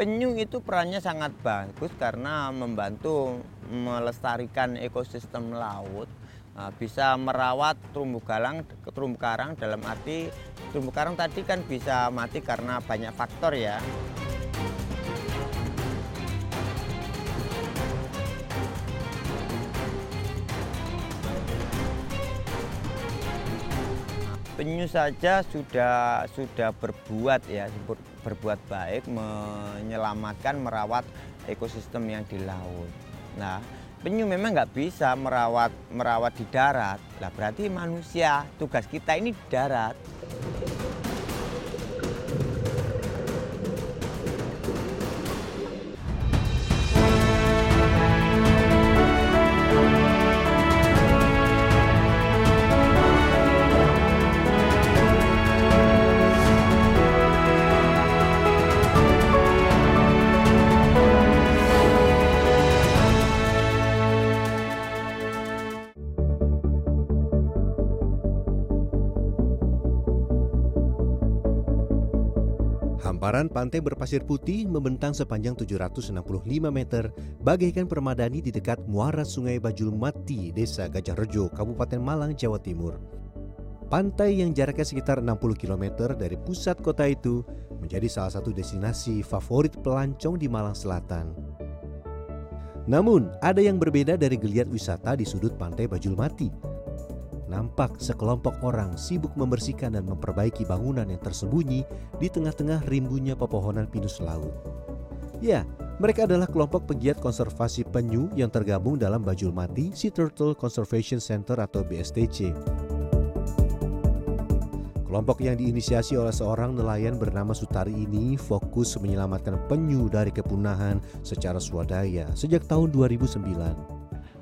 Penyu itu perannya sangat bagus karena membantu melestarikan ekosistem laut, Nah, bisa merawat terumbu karang, terumbu karang dalam arti terumbu karang tadi kan bisa mati karena banyak faktor ya. penyu saja sudah sudah berbuat ya berbuat baik menyelamatkan merawat ekosistem yang di laut. Nah, penyu memang nggak bisa merawat merawat di darat. Lah berarti manusia tugas kita ini di darat. Hamparan pantai berpasir putih membentang sepanjang 765 meter bagaikan permadani di dekat muara sungai Bajul Mati, Desa Gajah Rejo, Kabupaten Malang, Jawa Timur. Pantai yang jaraknya sekitar 60 km dari pusat kota itu menjadi salah satu destinasi favorit pelancong di Malang Selatan. Namun, ada yang berbeda dari geliat wisata di sudut pantai Bajul Mati nampak sekelompok orang sibuk membersihkan dan memperbaiki bangunan yang tersembunyi di tengah-tengah rimbunya pepohonan pinus laut. Ya, mereka adalah kelompok pegiat konservasi penyu yang tergabung dalam Bajul Mati Sea Turtle Conservation Center atau BSTC. Kelompok yang diinisiasi oleh seorang nelayan bernama Sutari ini fokus menyelamatkan penyu dari kepunahan secara swadaya sejak tahun 2009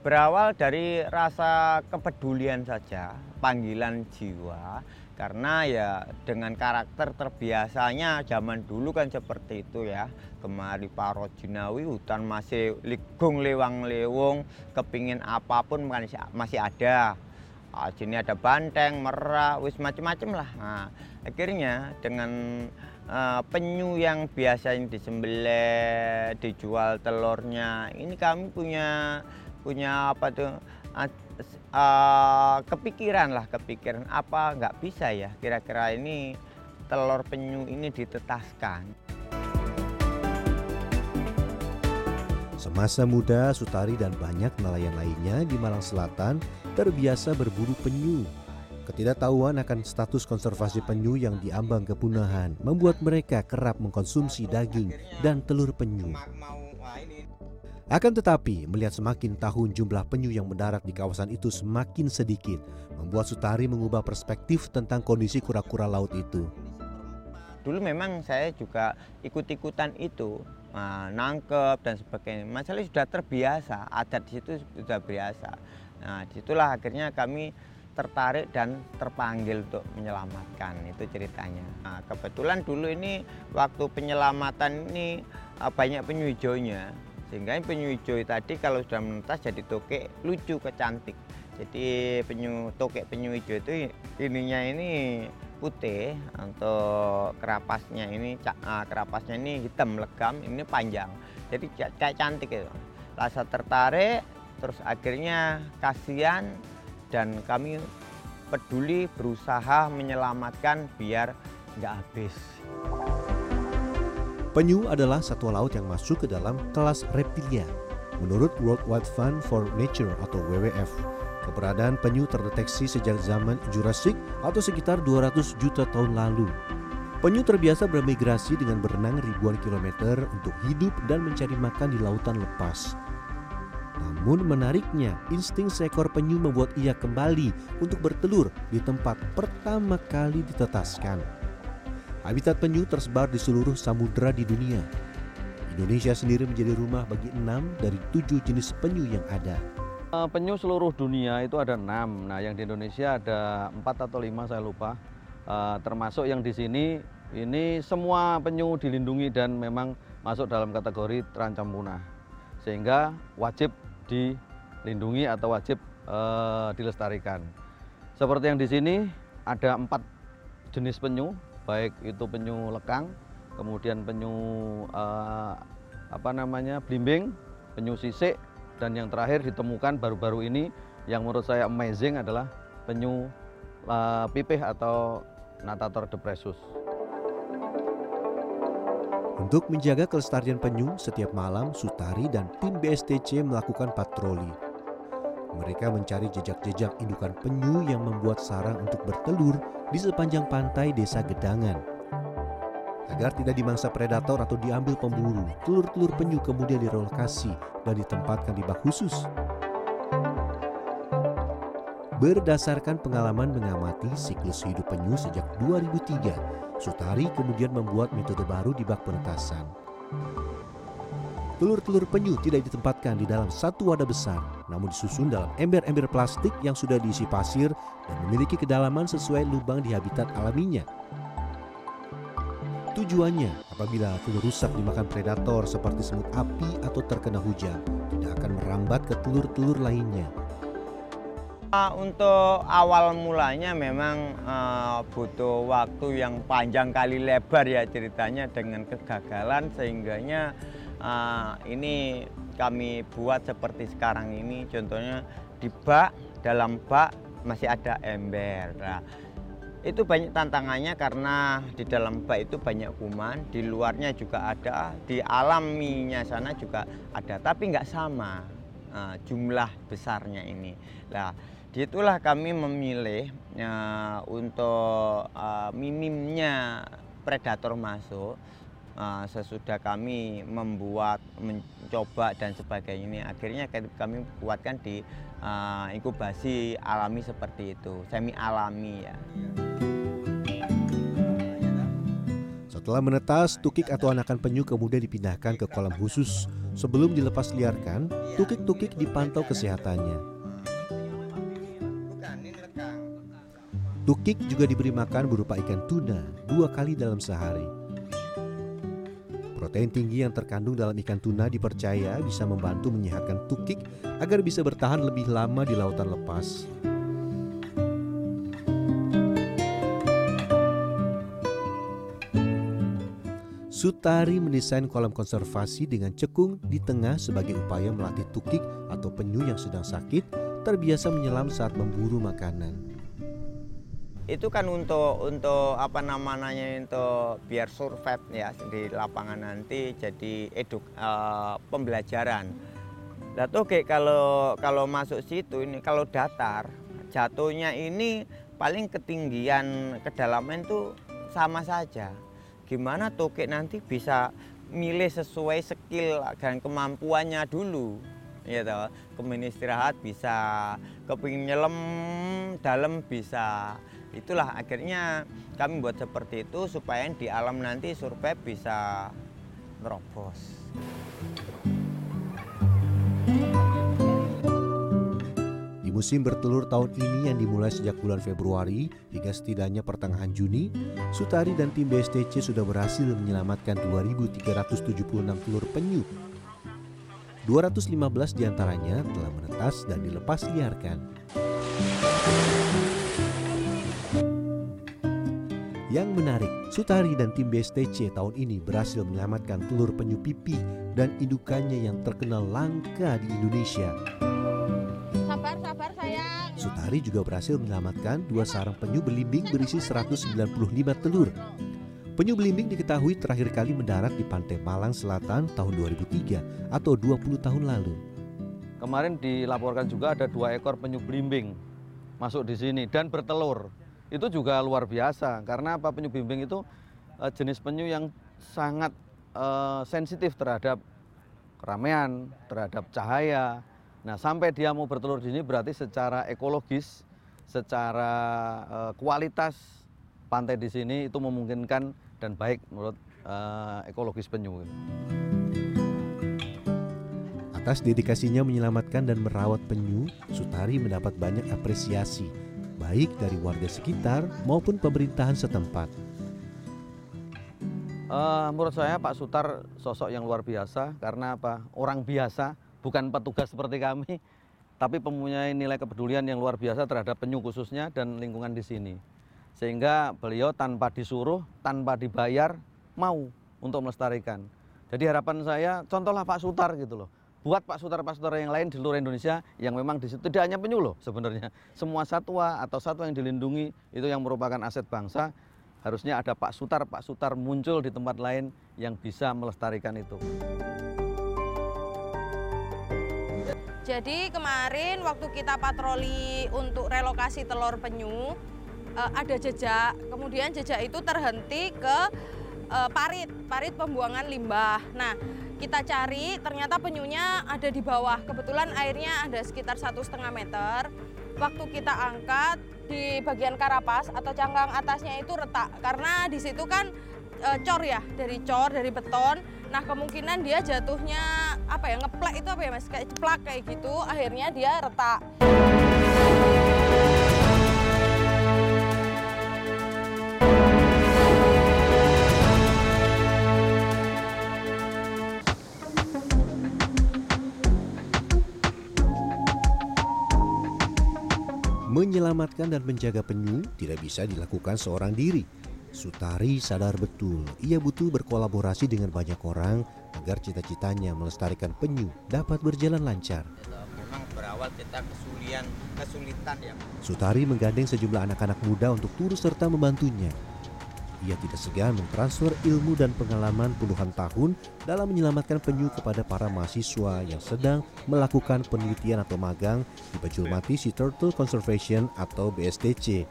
berawal dari rasa kepedulian saja, panggilan jiwa. Karena ya dengan karakter terbiasanya zaman dulu kan seperti itu ya. Kemari Paro Jinawi hutan masih ligung lewang lewong, kepingin apa pun masih ada. Ah, sini ada banteng, merah, wis macam-macam lah. Nah, akhirnya dengan uh, penyu yang biasanya disembelih, dijual telurnya, ini kami punya punya apa tuh uh, kepikiran lah kepikiran apa nggak bisa ya kira-kira ini telur penyu ini ditetaskan. Semasa muda, Sutari dan banyak nelayan lainnya di Malang Selatan terbiasa berburu penyu. Ketidaktahuan akan status konservasi penyu yang diambang kepunahan membuat mereka kerap mengkonsumsi daging dan telur penyu. Akan tetapi, melihat semakin tahun jumlah penyu yang mendarat di kawasan itu semakin sedikit, membuat Sutari mengubah perspektif tentang kondisi kura-kura laut itu. Dulu memang saya juga ikut-ikutan itu, nangkep dan sebagainya. Masalahnya sudah terbiasa, adat di situ sudah biasa. Nah, di situlah akhirnya kami tertarik dan terpanggil untuk menyelamatkan itu ceritanya. Nah, kebetulan dulu ini waktu penyelamatan ini ah, banyak penyu hijaunya sehingga penyu hijau tadi kalau sudah menetas jadi tokek lucu kecantik. Jadi penyu tokek penyu hijau itu ininya ini putih untuk kerapasnya ini ah, kerapasnya ini hitam legam ini panjang. Jadi kayak cantik itu. Rasa tertarik terus akhirnya kasihan dan kami peduli berusaha menyelamatkan biar nggak habis. Penyu adalah satwa laut yang masuk ke dalam kelas reptilia. Menurut World Wide Fund for Nature atau WWF, keberadaan penyu terdeteksi sejak zaman Jurassic atau sekitar 200 juta tahun lalu. Penyu terbiasa bermigrasi dengan berenang ribuan kilometer untuk hidup dan mencari makan di lautan lepas. Namun menariknya, insting seekor penyu membuat ia kembali untuk bertelur di tempat pertama kali ditetaskan. Habitat penyu tersebar di seluruh samudera di dunia. Indonesia sendiri menjadi rumah bagi enam dari tujuh jenis penyu yang ada. Eh, penyu seluruh dunia itu ada enam. Nah, yang di Indonesia ada empat atau lima saya lupa. Uh, termasuk yang di sini ini semua penyu dilindungi dan memang masuk dalam kategori terancam punah. Sehingga wajib dilindungi atau wajib uh, dilestarikan. Seperti yang di sini ada empat jenis penyu baik itu penyu lekang, kemudian penyu uh, apa namanya blimbing, penyu sisik, dan yang terakhir ditemukan baru-baru ini yang menurut saya amazing adalah penyu uh, pipih atau Natator depressus. Untuk menjaga kelestarian penyu, setiap malam Sutari dan tim BSTC melakukan patroli. Mereka mencari jejak-jejak indukan penyu yang membuat sarang untuk bertelur di sepanjang pantai desa Gedangan. Agar tidak dimangsa predator atau diambil pemburu, telur-telur penyu kemudian direlokasi dan ditempatkan di bak khusus. Berdasarkan pengalaman mengamati siklus hidup penyu sejak 2003, Sutari kemudian membuat metode baru di bak penetasan. Telur-telur penyu tidak ditempatkan di dalam satu wadah besar, namun disusun dalam ember-ember plastik yang sudah diisi pasir dan memiliki kedalaman sesuai lubang di habitat alaminya. Tujuannya, apabila telur rusak dimakan predator seperti semut api atau terkena hujan, tidak akan merambat ke telur-telur lainnya. Uh, untuk awal mulanya memang uh, butuh waktu yang panjang kali lebar ya ceritanya dengan kegagalan sehingganya uh, ini kami buat seperti sekarang ini contohnya di bak dalam bak masih ada ember. Nah, itu banyak tantangannya karena di dalam bak itu banyak kuman di luarnya juga ada di alaminya sana juga ada tapi nggak sama uh, jumlah besarnya ini. Lah Itulah kami memilih uh, untuk uh, minimnya predator masuk uh, sesudah kami membuat mencoba dan sebagainya ini akhirnya kami buatkan di uh, inkubasi alami seperti itu semi alami ya. Setelah menetas, tukik atau anakan penyu kemudian dipindahkan ke kolam khusus. Sebelum dilepas liarkan, tukik-tukik dipantau kesehatannya. Tukik juga diberi makan berupa ikan tuna dua kali dalam sehari. Protein tinggi yang terkandung dalam ikan tuna dipercaya bisa membantu menyehatkan tukik agar bisa bertahan lebih lama di lautan lepas. Sutari mendesain kolam konservasi dengan cekung di tengah sebagai upaya melatih tukik atau penyu yang sedang sakit terbiasa menyelam saat memburu makanan itu kan untuk untuk apa namanya untuk biar survive ya di lapangan nanti jadi eduk uh, pembelajaran. Nah oke kalau kalau masuk situ ini kalau datar jatuhnya ini paling ketinggian kedalaman itu sama saja. Gimana toke nanti bisa milih sesuai skill dan kemampuannya dulu ya toh kemini istirahat bisa kepingin nyelam dalam bisa itulah akhirnya kami buat seperti itu supaya di alam nanti survive bisa nerobos. Di musim bertelur tahun ini yang dimulai sejak bulan Februari hingga setidaknya pertengahan Juni, Sutari dan tim BSTC sudah berhasil menyelamatkan 2.376 telur penyu. 215 di antaranya telah menetas dan dilepas liarkan. Yang menarik, Sutari dan tim BSTC tahun ini berhasil menyelamatkan telur penyu pipi dan indukannya yang terkenal langka di Indonesia. Sabar, sabar sayang. Sutari juga berhasil menyelamatkan dua sarang penyu belimbing berisi 195 telur. Penyu belimbing diketahui terakhir kali mendarat di pantai Malang Selatan tahun 2003 atau 20 tahun lalu. Kemarin dilaporkan juga ada dua ekor penyu belimbing masuk di sini dan bertelur itu juga luar biasa karena apa penyu bimbing itu uh, jenis penyu yang sangat uh, sensitif terhadap keramaian, terhadap cahaya. Nah, sampai dia mau bertelur di sini berarti secara ekologis, secara uh, kualitas pantai di sini itu memungkinkan dan baik menurut uh, ekologis penyu. Atas dedikasinya menyelamatkan dan merawat penyu, Sutari mendapat banyak apresiasi baik dari warga sekitar maupun pemerintahan setempat. Uh, menurut saya Pak Sutar sosok yang luar biasa karena apa? Orang biasa, bukan petugas seperti kami, tapi mempunyai nilai kepedulian yang luar biasa terhadap penyu khususnya dan lingkungan di sini. Sehingga beliau tanpa disuruh, tanpa dibayar, mau untuk melestarikan. Jadi harapan saya contohlah Pak Sutar gitu loh. Buat Pak Sutar-Pak Sutar yang lain di seluruh Indonesia yang memang di situ tidak hanya penyu loh sebenarnya. Semua satwa atau satwa yang dilindungi itu yang merupakan aset bangsa harusnya ada Pak Sutar, Pak Sutar muncul di tempat lain yang bisa melestarikan itu. Jadi kemarin waktu kita patroli untuk relokasi telur penyu eh, ada jejak, kemudian jejak itu terhenti ke eh, parit, parit pembuangan limbah. Nah kita cari ternyata penyunya ada di bawah. Kebetulan airnya ada sekitar satu setengah meter. Waktu kita angkat di bagian karapas atau cangkang atasnya itu retak karena di situ kan e, cor ya dari cor dari beton. Nah kemungkinan dia jatuhnya apa ya ngeplek itu apa ya mas kayak ceplak kayak gitu. Akhirnya dia retak. Menyelamatkan dan menjaga penyu tidak bisa dilakukan seorang diri. Sutari sadar betul ia butuh berkolaborasi dengan banyak orang agar cita-citanya melestarikan penyu dapat berjalan lancar. Memang berawal kita kesulitan, kesulitan ya. Sutari menggandeng sejumlah anak-anak muda untuk turut serta membantunya. Ia tidak segan mentransfer ilmu dan pengalaman puluhan tahun dalam menyelamatkan penyu kepada para mahasiswa yang sedang melakukan penelitian atau magang di Bajulmati Sea Turtle Conservation atau BSTC.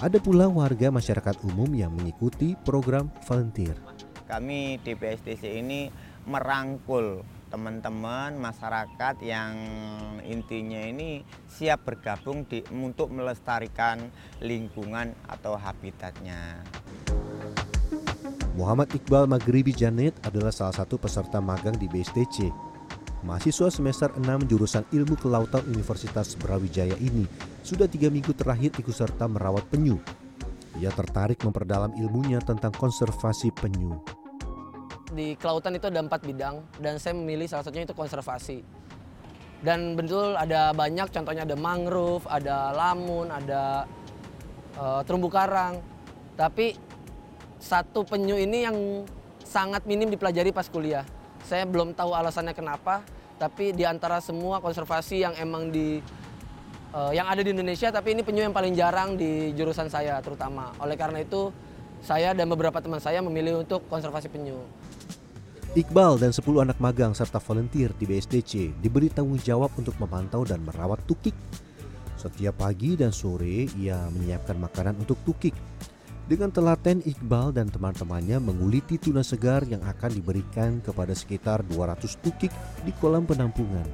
Ada pula warga masyarakat umum yang mengikuti program volunteer. Kami di BSTC ini merangkul teman-teman masyarakat yang intinya ini siap bergabung di, untuk melestarikan lingkungan atau habitatnya. Muhammad Iqbal Maghribi Janet adalah salah satu peserta magang di BSTC. Mahasiswa semester 6 jurusan Ilmu Kelautan Universitas Brawijaya ini sudah tiga minggu terakhir ikut serta merawat penyu. Ia tertarik memperdalam ilmunya tentang konservasi penyu. Di kelautan itu ada empat bidang dan saya memilih salah satunya itu konservasi. Dan betul ada banyak, contohnya ada mangrove, ada lamun, ada uh, terumbu karang. Tapi satu penyu ini yang sangat minim dipelajari pas kuliah. Saya belum tahu alasannya kenapa, tapi di antara semua konservasi yang emang di uh, yang ada di Indonesia, tapi ini penyu yang paling jarang di jurusan saya terutama. Oleh karena itu, saya dan beberapa teman saya memilih untuk konservasi penyu. Iqbal dan 10 anak magang serta volunteer di BSDC diberi tanggung jawab untuk memantau dan merawat tukik. Setiap pagi dan sore ia menyiapkan makanan untuk tukik dengan telaten Iqbal dan teman-temannya menguliti tuna segar yang akan diberikan kepada sekitar 200 tukik di kolam penampungan.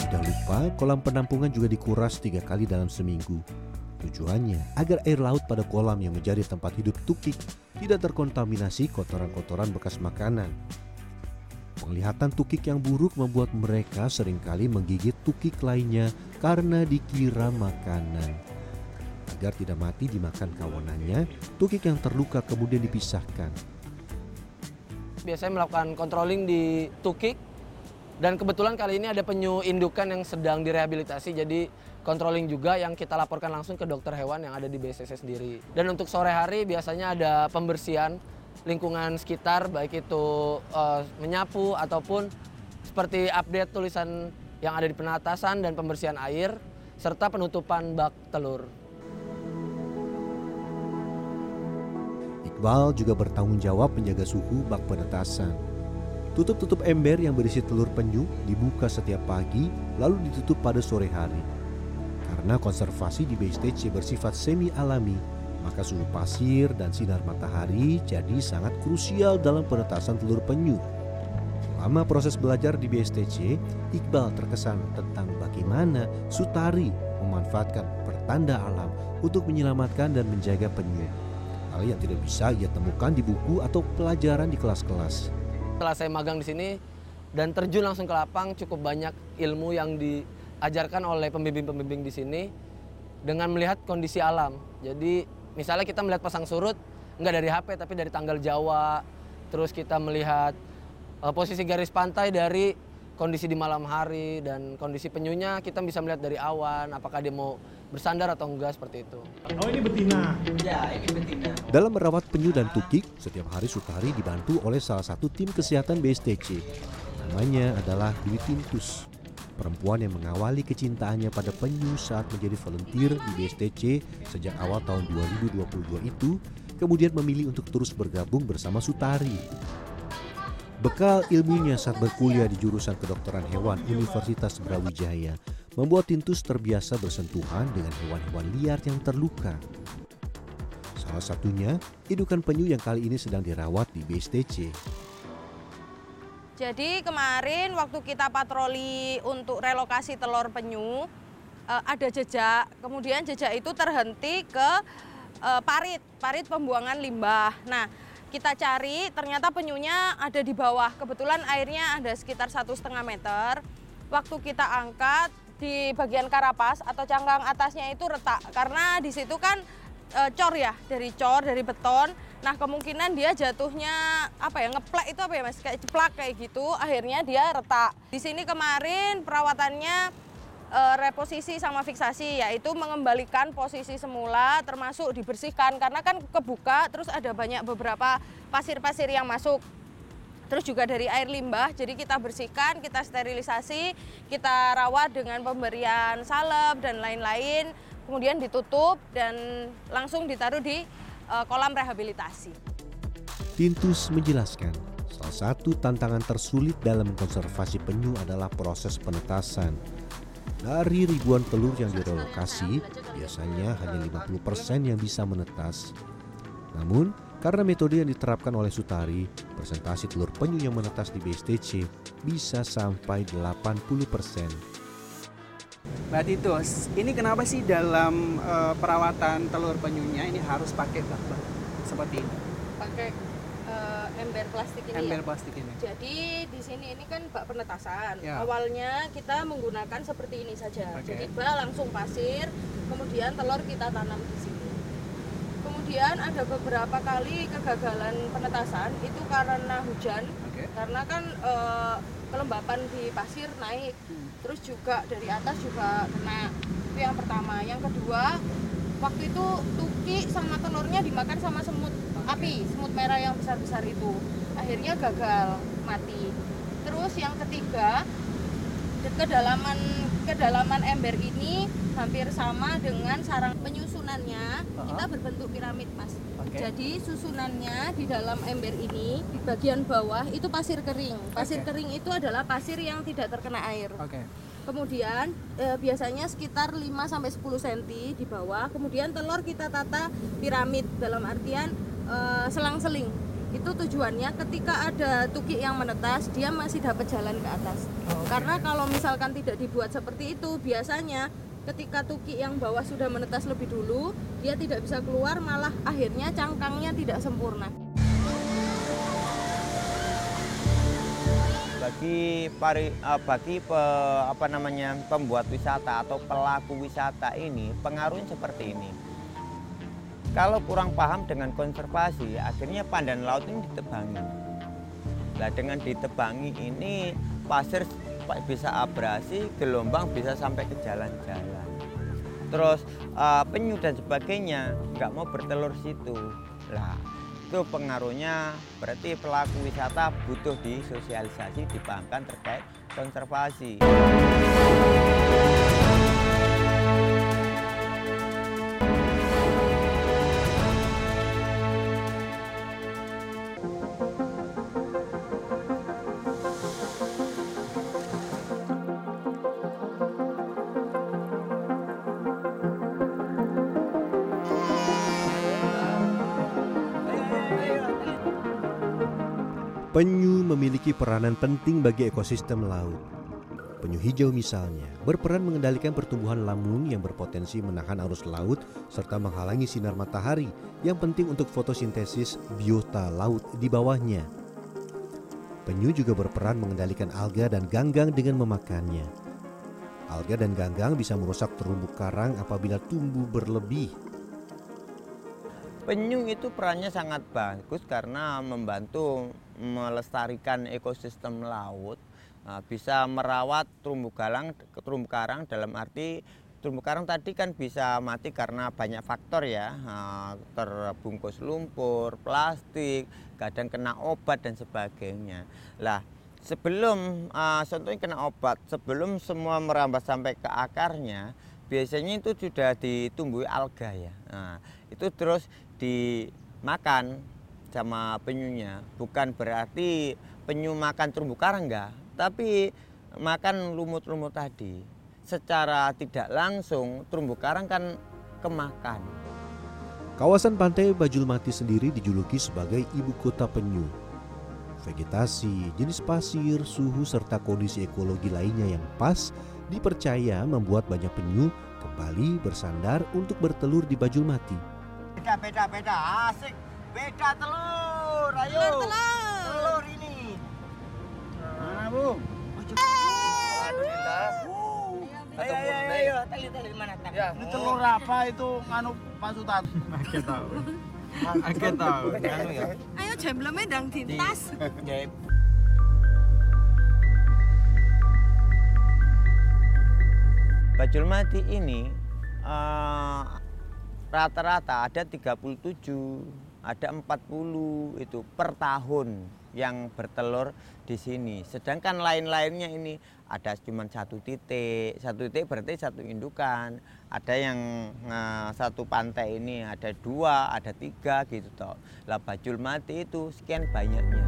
Tidak lupa, kolam penampungan juga dikuras tiga kali dalam seminggu. Tujuannya agar air laut pada kolam yang menjadi tempat hidup tukik tidak terkontaminasi kotoran-kotoran bekas makanan. Penglihatan tukik yang buruk membuat mereka sering kali menggigit tukik lainnya karena dikira makanan. Agar tidak mati dimakan kawanannya, tukik yang terluka kemudian dipisahkan. Biasanya melakukan controlling di tukik dan kebetulan kali ini ada penyu indukan yang sedang direhabilitasi jadi controlling juga yang kita laporkan langsung ke dokter hewan yang ada di BSS sendiri. Dan untuk sore hari biasanya ada pembersihan lingkungan sekitar baik itu uh, menyapu ataupun seperti update tulisan yang ada di penatasan dan pembersihan air serta penutupan bak telur. Iqbal juga bertanggung jawab menjaga suhu bak penetasan. Tutup-tutup ember yang berisi telur penyu dibuka setiap pagi lalu ditutup pada sore hari. Karena konservasi di BSTC bersifat semi alami, maka suhu pasir dan sinar matahari jadi sangat krusial dalam penetasan telur penyu. Selama proses belajar di BSTC, Iqbal terkesan tentang bagaimana Sutari memanfaatkan pertanda alam untuk menyelamatkan dan menjaga penyu. Hal yang tidak bisa ia temukan di buku atau pelajaran di kelas-kelas. Setelah saya magang di sini dan terjun langsung ke lapang, cukup banyak ilmu yang diajarkan oleh pembimbing-pembimbing di sini dengan melihat kondisi alam. Jadi misalnya kita melihat pasang surut nggak dari HP tapi dari tanggal Jawa terus kita melihat uh, posisi garis pantai dari kondisi di malam hari dan kondisi penyunya kita bisa melihat dari awan apakah dia mau bersandar atau enggak seperti itu. Oh ini betina. Ya, ini betina. Dalam merawat penyu dan tukik, setiap hari Sutari dibantu oleh salah satu tim kesehatan BSTC. Namanya adalah Dwi Tintus, perempuan yang mengawali kecintaannya pada penyu saat menjadi volunteer di BSTC sejak awal tahun 2022 itu, kemudian memilih untuk terus bergabung bersama Sutari. Bekal ilmunya saat berkuliah di jurusan kedokteran hewan Universitas Brawijaya membuat Tintus terbiasa bersentuhan dengan hewan-hewan liar yang terluka. Salah satunya, indukan penyu yang kali ini sedang dirawat di BSTC. Jadi kemarin waktu kita patroli untuk relokasi telur penyu eh, ada jejak, kemudian jejak itu terhenti ke eh, parit, parit pembuangan limbah. Nah, kita cari ternyata penyunya ada di bawah. Kebetulan airnya ada sekitar satu setengah meter. Waktu kita angkat di bagian karapas atau cangkang atasnya itu retak. Karena di situ kan e, cor ya dari cor dari beton. Nah kemungkinan dia jatuhnya apa ya ngeplek itu apa ya mas? Kayak ceplak kayak gitu. Akhirnya dia retak. Di sini kemarin perawatannya e, reposisi sama fiksasi yaitu mengembalikan posisi semula termasuk dibersihkan. Karena kan kebuka terus ada banyak beberapa pasir-pasir yang masuk. Terus juga dari air limbah jadi kita bersihkan kita sterilisasi kita rawat dengan pemberian salep dan lain-lain kemudian ditutup dan langsung ditaruh di e, kolam rehabilitasi Tintus menjelaskan, salah satu tantangan tersulit dalam konservasi penyu adalah proses penetasan. Dari ribuan telur yang direlokasi, biasanya hanya 50% yang bisa menetas. Namun, karena metode yang diterapkan oleh Sutari, presentasi telur penyu yang menetas di BSTC bisa sampai 80%. Mbak Titus, ini kenapa sih dalam uh, perawatan telur penyunya ini harus pakai bak-bak seperti ini? pakai uh, ember plastik ini Ember ya plastik ini. Jadi di sini ini kan bak penetasan. Ya. Awalnya kita menggunakan seperti ini saja. Oke. Jadi bak langsung pasir, kemudian telur kita tanam di sini. Kemudian ada beberapa kali kegagalan penetasan itu karena hujan, Oke. karena kan eh, kelembapan di pasir naik. Hmm. Terus juga dari atas juga kena. Itu yang pertama. Yang kedua, waktu itu tuki sama telurnya dimakan sama semut api, semut merah yang besar-besar itu. Akhirnya gagal, mati. Terus yang ketiga, ke- kedalaman kedalaman ember ini hampir sama dengan sarang penyusunannya kita berbentuk piramid mas Oke. jadi susunannya di dalam ember ini di bagian bawah itu pasir kering pasir Oke. kering itu adalah pasir yang tidak terkena air Oke. Kemudian eh, biasanya sekitar 5 sampai 10 cm di bawah. Kemudian telur kita tata piramid dalam artian eh, selang-seling. Itu tujuannya ketika ada tukik yang menetas, dia masih dapat jalan ke atas. Karena kalau misalkan tidak dibuat seperti itu, biasanya ketika tukik yang bawah sudah menetas lebih dulu, dia tidak bisa keluar malah akhirnya cangkangnya tidak sempurna. bagi pari, eh, bagi pe- apa namanya pembuat wisata atau pelaku wisata ini pengaruhnya seperti ini. Kalau kurang paham dengan konservasi, akhirnya pandan laut ini ditebangi. Nah, dengan ditebangi ini pasir pa- bisa abrasi, gelombang bisa sampai ke jalan-jalan. Terus eh, penyu dan sebagainya nggak mau bertelur situ. Lah, itu pengaruhnya berarti pelaku wisata butuh disosialisasi, dipahamkan terkait konservasi. Penyu memiliki peranan penting bagi ekosistem laut. Penyu hijau misalnya berperan mengendalikan pertumbuhan lamun yang berpotensi menahan arus laut serta menghalangi sinar matahari yang penting untuk fotosintesis biota laut di bawahnya. Penyu juga berperan mengendalikan alga dan ganggang dengan memakannya. Alga dan ganggang bisa merusak terumbu karang apabila tumbuh berlebih. Penyu itu perannya sangat bagus karena membantu melestarikan ekosistem laut Nah, bisa merawat terumbu karang terumbu karang dalam arti terumbu karang tadi kan bisa mati karena banyak faktor ya nah, terbungkus lumpur plastik kadang kena obat dan sebagainya. Lah sebelum uh, contohnya kena obat sebelum semua merambat sampai ke akarnya biasanya itu sudah ditumbuhi alga ya. Nah, itu terus dimakan sama penyunya bukan berarti penyu makan terumbu karang enggak tapi makan lumut-lumut tadi secara tidak langsung terumbu karang kan kemakan. Kawasan pantai Bajul Mati sendiri dijuluki sebagai ibu kota penyu. Vegetasi, jenis pasir, suhu serta kondisi ekologi lainnya yang pas dipercaya membuat banyak penyu kembali bersandar untuk bertelur di Bajul Mati. Beda, beda, beda, asik. Beda telur, ayo. Telur, telur. Telur ini. Mana bu? Alhamdulillah. Ayo, ayo, ayo, ayo. Tali, tali mana? Tali. Ya, ini telur apa itu nganu Pak Sultan? Tahu. Agak tahu. Anu ya. Ayo jembleme ndang dintas. Bajul Mati ini eh, rata-rata ada 37, ada 40 itu per tahun yang bertelur di sini. Sedangkan lain-lainnya ini ada cuma satu titik, satu titik berarti satu indukan. Ada yang eh, satu pantai ini ada dua, ada tiga gitu toh. Lah Bajul Mati itu sekian banyaknya.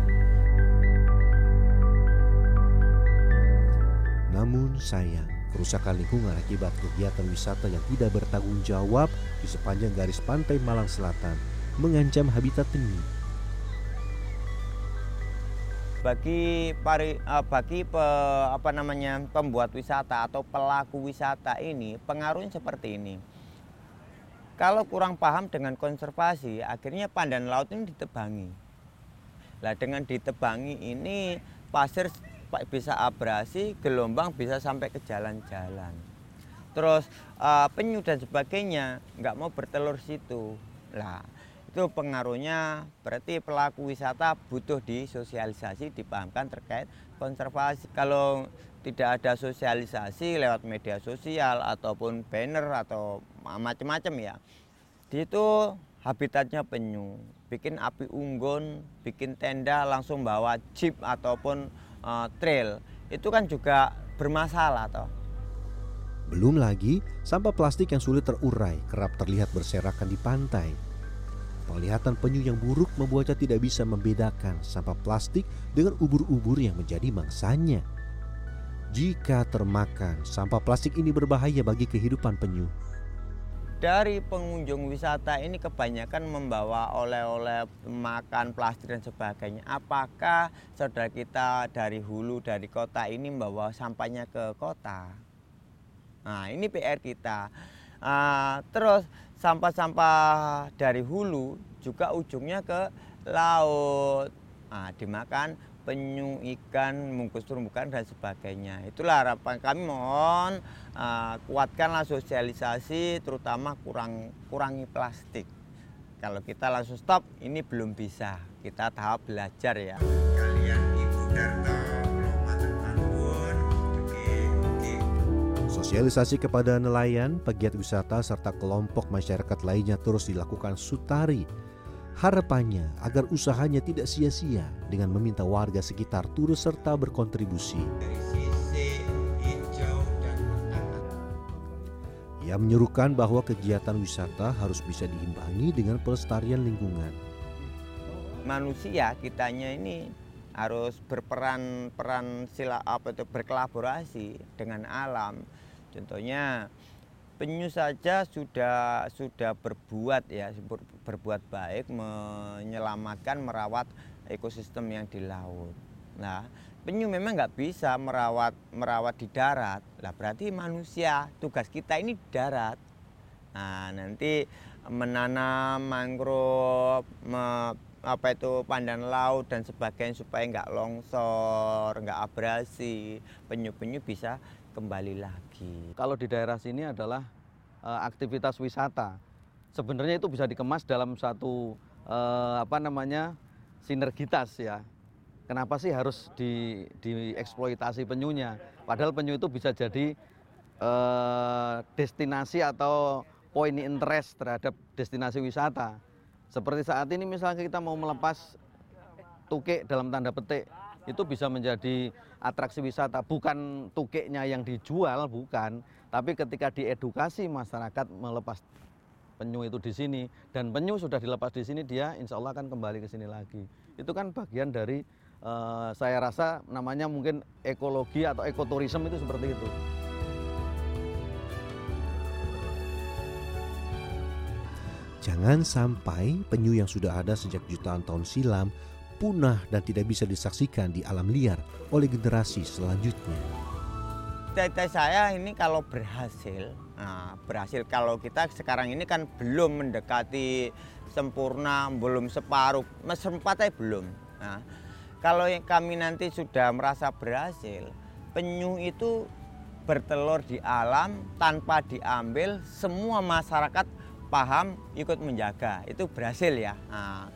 Namun sayang, kerusakan lingkungan akibat kegiatan wisata yang tidak bertanggung jawab di sepanjang garis pantai Malang Selatan mengancam habitat penyu. bagi pari, eh, bagi pe- apa namanya pembuat wisata atau pelaku wisata ini pengaruhnya seperti ini. Kalau kurang paham dengan konservasi, akhirnya pandan laut ini ditebangi. Lah dengan ditebangi ini pasir pa- bisa abrasi, gelombang bisa sampai ke jalan-jalan. Terus eh, penyu dan sebagainya nggak mau bertelur situ. Lah itu pengaruhnya berarti pelaku wisata butuh disosialisasi dipahamkan terkait konservasi kalau tidak ada sosialisasi lewat media sosial ataupun banner atau macam-macam ya di itu habitatnya penyu bikin api unggun bikin tenda langsung bawa jeep ataupun eh, trail itu kan juga bermasalah toh Belum lagi sampah plastik yang sulit terurai kerap terlihat berserakan di pantai. Penglihatan penyu yang buruk membuatnya tidak bisa membedakan sampah plastik dengan ubur-ubur yang menjadi mangsanya. Jika termakan, sampah plastik ini berbahaya bagi kehidupan penyu. Dari pengunjung wisata ini kebanyakan membawa oleh-oleh makan plastik dan sebagainya. Apakah saudara kita dari hulu dari kota ini membawa sampahnya ke kota? Nah ini PR kita. Ah, terus sampah-sampah dari hulu juga ujungnya ke laut. Nah, dimakan penyu, ikan, mungkus terumbu karang dan sebagainya. Itulah harapan kami mohon uh, kuatkanlah sosialisasi terutama kurang kurangi plastik. Kalau kita langsung stop ini belum bisa. Kita tahap belajar ya. Kalian Ibu Darto Sosialisasi kepada nelayan, pegiat wisata, serta kelompok masyarakat lainnya terus dilakukan Sutari. Harapannya agar usahanya tidak sia-sia dengan meminta warga sekitar turut serta berkontribusi. Ia menyerukan bahwa kegiatan wisata harus bisa diimbangi dengan pelestarian lingkungan. manusia kitanya ini harus berperan peran sila apa itu berkolaborasi dengan alam. Contohnya penyu saja sudah sudah berbuat ya ber- berbuat baik menyelamatkan merawat ekosistem yang di laut. Nah penyu memang nggak bisa merawat merawat di darat. Lah berarti manusia tugas kita ini di darat. Nah, nanti menanam mangrove, me- apa itu pandan laut dan sebagainya supaya nggak longsor, nggak abrasi, penyu-penyu bisa kembali lagi. Kalau di daerah sini adalah eh, aktivitas wisata. Sebenarnya itu bisa dikemas dalam satu eh, apa namanya sinergitas ya. kenapa sih harus di, dieksploitasi penyunya? Padahal penyu itu bisa jadi eh, destinasi atau poin interest terhadap destinasi wisata. Seperti saat ini misalnya kita mau melepas tukik dalam tanda petik, itu bisa menjadi atraksi wisata. Bukan tukiknya yang dijual, bukan. Tapi ketika diedukasi masyarakat melepas penyu itu di sini dan penyu sudah dilepas di sini dia insya Allah akan kembali ke sini lagi. Itu kan bagian dari eh, saya rasa namanya mungkin ekologi atau ekoturisme itu seperti itu. Jangan sampai penyu yang sudah ada sejak jutaan tahun silam punah dan tidak bisa disaksikan di alam liar oleh generasi selanjutnya. Cita-cita saya ini kalau berhasil, nah, berhasil kalau kita sekarang ini kan belum mendekati sempurna, belum separuh, sempat aja belum. Nah, kalau kami nanti sudah merasa berhasil, penyu itu bertelur di alam tanpa diambil, semua masyarakat paham ikut menjaga, itu berhasil ya. Nah,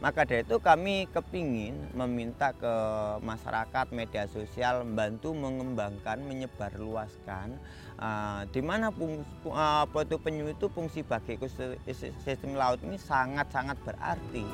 maka dari itu kami kepingin meminta ke masyarakat media sosial membantu mengembangkan menyebarluaskan uh, di mana uh, penyu itu fungsi bagi ekosistem laut ini sangat sangat berarti.